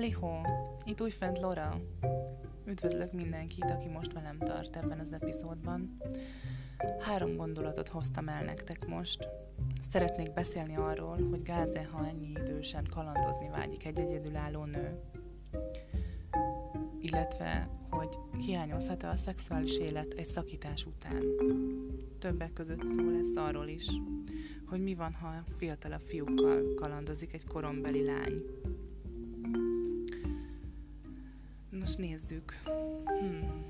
Halihó, itt újfent Lora. Üdvözlök mindenkit, aki most velem tart ebben az epizódban. Három gondolatot hoztam el nektek most. Szeretnék beszélni arról, hogy gáze, ha ennyi idősen kalandozni vágyik egy egyedülálló nő. Illetve, hogy hiányozhat-e a szexuális élet egy szakítás után. Többek között szó lesz arról is, hogy mi van, ha fiatalabb fiúkkal kalandozik egy korombeli lány. Nos, nézzük. Hmm.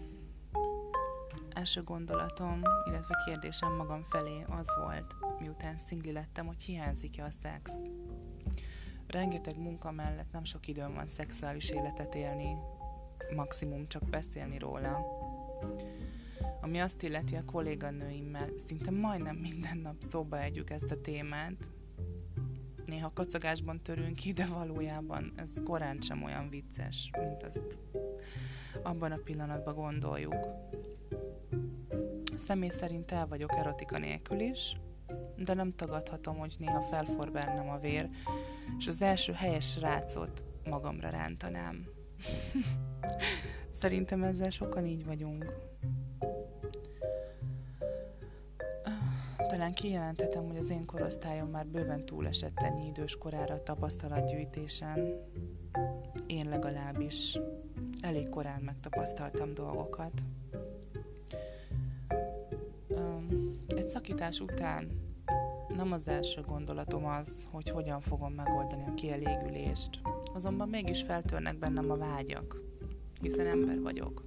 Első gondolatom, illetve kérdésem magam felé az volt, miután szingli lettem, hogy hiányzik-e a szex. Rengeteg munka mellett nem sok időm van szexuális életet élni, maximum csak beszélni róla. Ami azt illeti a kolléganőimmel, szinte majdnem minden nap szóba együk ezt a témát. Néha kacagásban törünk ki, de valójában ez korán sem olyan vicces, mint azt abban a pillanatban gondoljuk. Személy szerint el vagyok erotika nélkül is, de nem tagadhatom, hogy néha felfor bennem a vér, és az első helyes rácot magamra rántanám. Szerintem ezzel sokan így vagyunk. Talán kijelenthetem, hogy az én korosztályom már bőven túlesett ennyi idős korára tapasztalatgyűjtésen. Én legalábbis elég korán megtapasztaltam dolgokat. Egy szakítás után nem az első gondolatom az, hogy hogyan fogom megoldani a kielégülést, azonban mégis feltörnek bennem a vágyak, hiszen ember vagyok.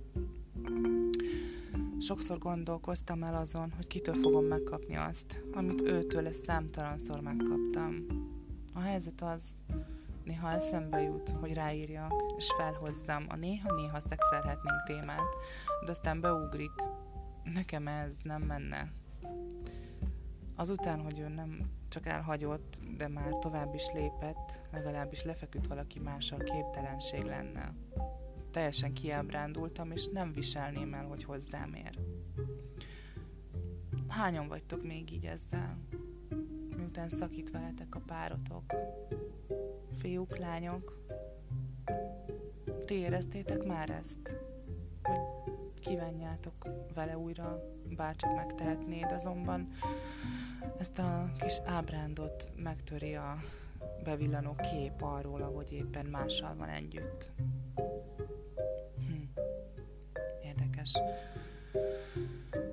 Sokszor gondolkoztam el azon, hogy kitől fogom megkapni azt, amit őtől ezt számtalanszor megkaptam. A helyzet az, néha eszembe jut, hogy ráírjak, és felhozzam a néha-néha szexelhetnénk témát, de aztán beugrik. Nekem ez nem menne. Azután, hogy ő nem csak elhagyott, de már tovább is lépett, legalábbis lefeküdt valaki mással képtelenség lenne teljesen kiábrándultam, és nem viselném el, hogy hozzám ér. Hányan vagytok még így ezzel? Miután szakít veletek a párotok? Fiúk, lányok? Ti éreztétek már ezt? Hogy kívánjátok vele újra, bárcsak megtehetnéd, azonban ezt a kis ábrándot megtöri a bevillanó kép arról, ahogy éppen mással van együtt. érdekes.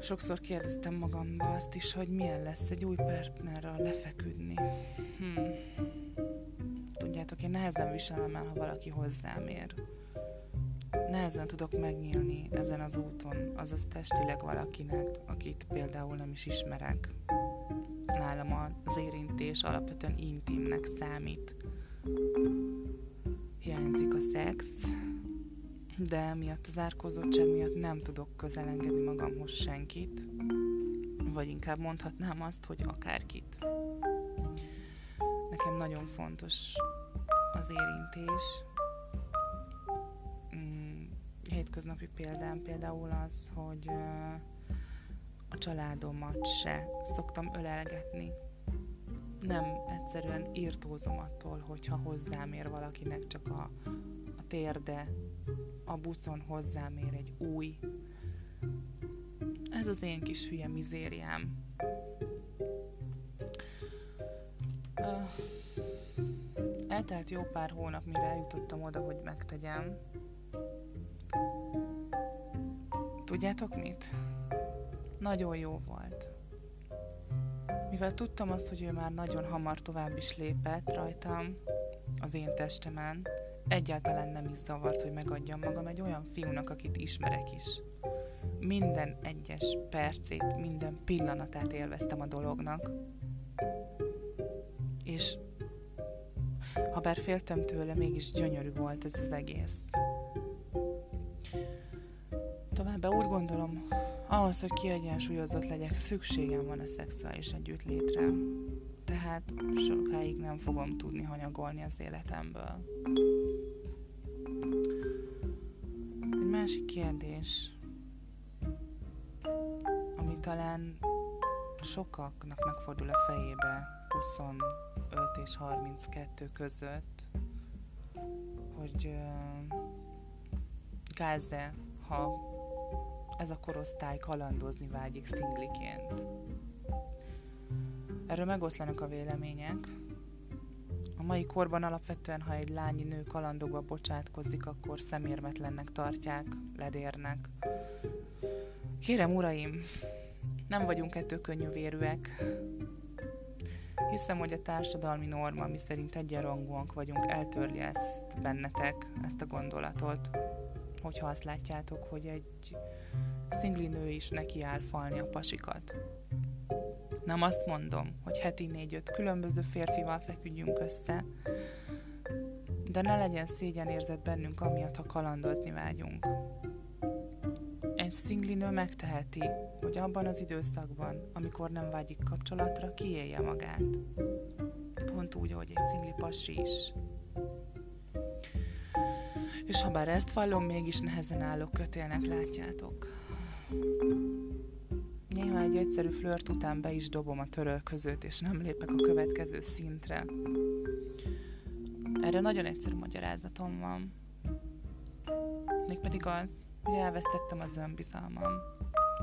Sokszor kérdeztem magamba azt is, hogy milyen lesz egy új partnerrel lefeküdni. Nehezen viselem el, ha valaki hozzám ér. Nehezen tudok megnyílni ezen az úton, azaz testileg valakinek, akit például nem is ismerek. Nálam az érintés alapvetően intimnek számít. Hiányzik a szex, de miatt az árkozottság miatt nem tudok közel engedni magamhoz senkit, vagy inkább mondhatnám azt, hogy akárkit. Nekem nagyon fontos az érintés. Mm, hétköznapi példám például az, hogy a családomat se szoktam ölelgetni. Nem egyszerűen írtózom attól, hogyha hozzám ér valakinek csak a, a térde, a buszon hozzám ér egy új. Ez az én kis hülye mizériám. Uh, eltelt jó pár hónap, mire eljutottam oda, hogy megtegyem. Tudjátok mit? Nagyon jó volt. Mivel tudtam azt, hogy ő már nagyon hamar tovább is lépett rajtam, az én testemen, Egyáltalán nem is zavart, hogy megadjam magam egy olyan fiúnak, akit ismerek is. Minden egyes percét, minden pillanatát élveztem a dolognak. És ha bár féltem tőle, mégis gyönyörű volt ez az egész. Továbbá úgy gondolom, ahhoz, hogy kiegyensúlyozott legyek, szükségem van a szexuális együttlétre. Tehát sokáig nem fogom tudni hanyagolni az életemből. másik kérdés, ami talán sokaknak megfordul a fejébe 25 és 32 között, hogy uh, gáz-e, ha ez a korosztály kalandozni vágyik szingliként. Erről megoszlanak a vélemények. A mai korban alapvetően, ha egy lányi nő kalandokba bocsátkozik, akkor szemérmetlennek tartják, ledérnek. Kérem, uraim, nem vagyunk ettől könnyűvérűek. Hiszem, hogy a társadalmi norma, mi szerint egyenrangúak vagyunk, eltörli ezt bennetek, ezt a gondolatot. Hogyha azt látjátok, hogy egy szingli nő is nekiáll falni a pasikat. Nem azt mondom, hogy heti négy-öt különböző férfival feküdjünk össze, de ne legyen szégyenérzet bennünk, amiatt, ha kalandozni vágyunk. Egy szingli nő megteheti, hogy abban az időszakban, amikor nem vágyik kapcsolatra, kiélje magát. Pont úgy, ahogy egy szingli pasi is. És ha bár ezt vallom, mégis nehezen állok kötélnek, látjátok. Néha egy egyszerű flört után be is dobom a törölközőt, és nem lépek a következő szintre. Erre nagyon egyszerű magyarázatom van. Mégpedig az, hogy elvesztettem az önbizalmam,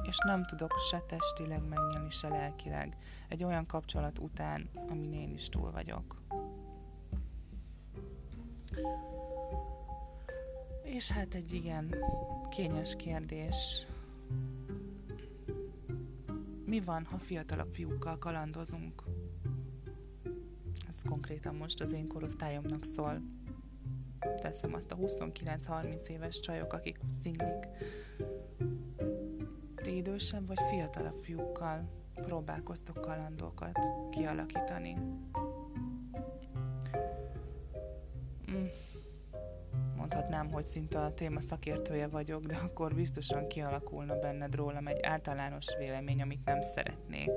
és nem tudok se testileg megnyílni, se lelkileg egy olyan kapcsolat után, amin én is túl vagyok. És hát egy igen kényes kérdés. Mi van, ha fiatalabb fiúkkal kalandozunk? Ez konkrétan most az én korosztályomnak szól. Teszem azt a 29-30 éves csajok, akik szinglik. Ti idősebb vagy fiatalabb fiúkkal próbálkoztok kalandokat kialakítani. Mm mondhatnám, hogy szinte a téma szakértője vagyok, de akkor biztosan kialakulna benned rólam egy általános vélemény, amit nem szeretnék.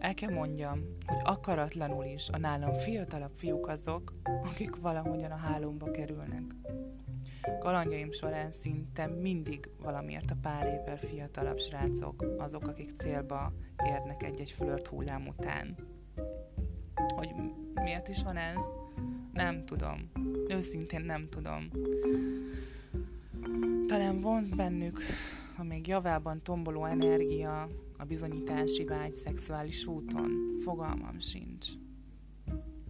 El kell mondjam, hogy akaratlanul is a nálam fiatalabb fiúk azok, akik valahogyan a hálomba kerülnek. Kalandjaim során szinte mindig valamiért a pár évvel fiatalabb srácok azok, akik célba érnek egy-egy flirt hullám után. Hogy miért is van ez? Nem tudom. Őszintén nem tudom. Talán vonz bennük a még javában tomboló energia, a bizonyítási vágy szexuális úton. Fogalmam sincs.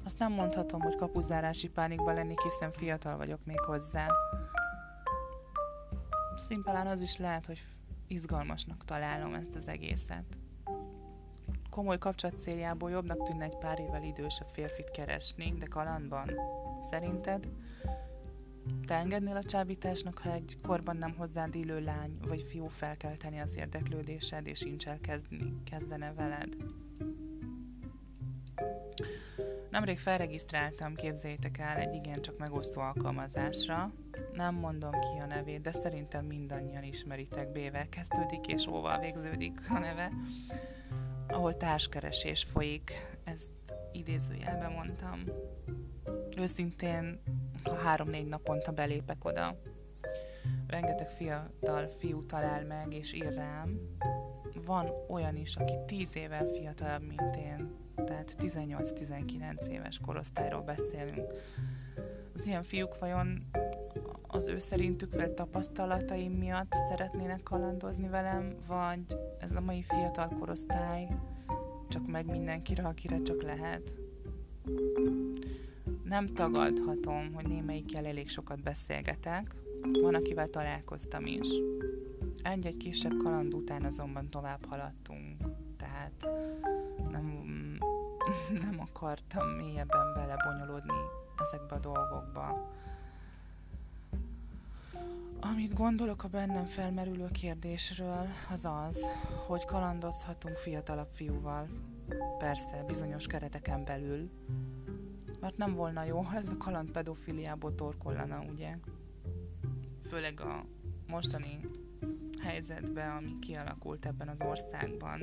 Azt nem mondhatom, hogy kapuzárási pánikban lennék, hiszen fiatal vagyok még hozzá. Szimpelán az is lehet, hogy izgalmasnak találom ezt az egészet. Komoly kapcsolat céljából jobbnak tűnne egy pár évvel idősebb férfit keresni, de kalandban. Szerinted? Te engednél a csábításnak, ha egy korban nem hozzád illő lány vagy fiú felkelteni az érdeklődésed, és incsel kezdeni, kezdene veled? Nemrég felregisztráltam, képzeljétek el, egy igencsak megosztó alkalmazásra. Nem mondom ki a nevét, de szerintem mindannyian ismeritek, B-vel kezdődik és óval végződik a neve, ahol társkeresés folyik. Ezt idézőjelben mondtam őszintén, három-négy naponta belépek oda, rengeteg fiatal fiú talál meg, és ír rám. Van olyan is, aki 10 évvel fiatalabb, mint én, tehát 18-19 éves korosztályról beszélünk. Az ilyen fiúk vajon az ő szerintük vele tapasztalataim miatt szeretnének kalandozni velem, vagy ez a mai fiatal korosztály csak meg mindenkire, akire csak lehet? Nem tagadhatom, hogy némelyikkel elég sokat beszélgetek, van, akivel találkoztam is. Egy-egy kisebb kaland után azonban tovább haladtunk, tehát nem, nem akartam mélyebben belebonyolódni ezekbe a dolgokba. Amit gondolok a bennem felmerülő kérdésről, az az, hogy kalandozhatunk fiatalabb fiúval. Persze, bizonyos kereteken belül, mert nem volna jó, ha ez a kaland pedofiliából torkollana, ugye? Főleg a mostani helyzetben, ami kialakult ebben az országban.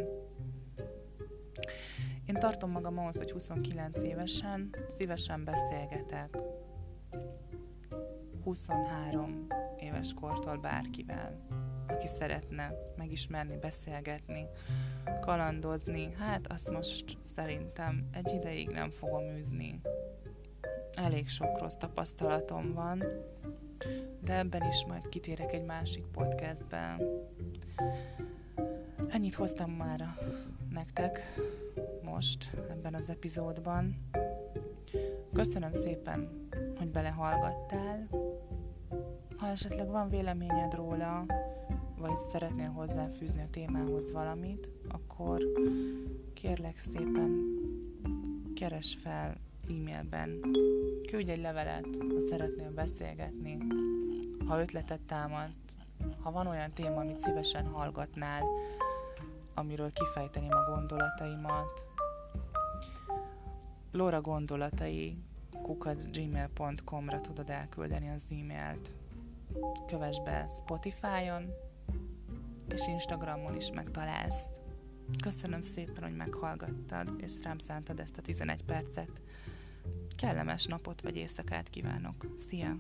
Én tartom magam ahhoz, hogy 29 évesen szívesen beszélgetek 23 éves kortól bárkivel, aki szeretne megismerni, beszélgetni, kalandozni, hát azt most szerintem egy ideig nem fogom űzni elég sok rossz tapasztalatom van, de ebben is majd kitérek egy másik podcastben. Ennyit hoztam már nektek most ebben az epizódban. Köszönöm szépen, hogy belehallgattál. Ha esetleg van véleményed róla, vagy szeretnél hozzáfűzni a témához valamit, akkor kérlek szépen keres fel e-mailben, küldj egy levelet, ha szeretnél beszélgetni, ha ötletet támad, ha van olyan téma, amit szívesen hallgatnál, amiről kifejteném a gondolataimat, Lóra gondolatai kukacgmail.com-ra tudod elküldeni az e-mailt. Kövess be Spotify-on, és Instagramon is megtalálsz. Köszönöm szépen, hogy meghallgattad, és rám szántad ezt a 11 percet. Kellemes napot vagy éjszakát kívánok. Szia!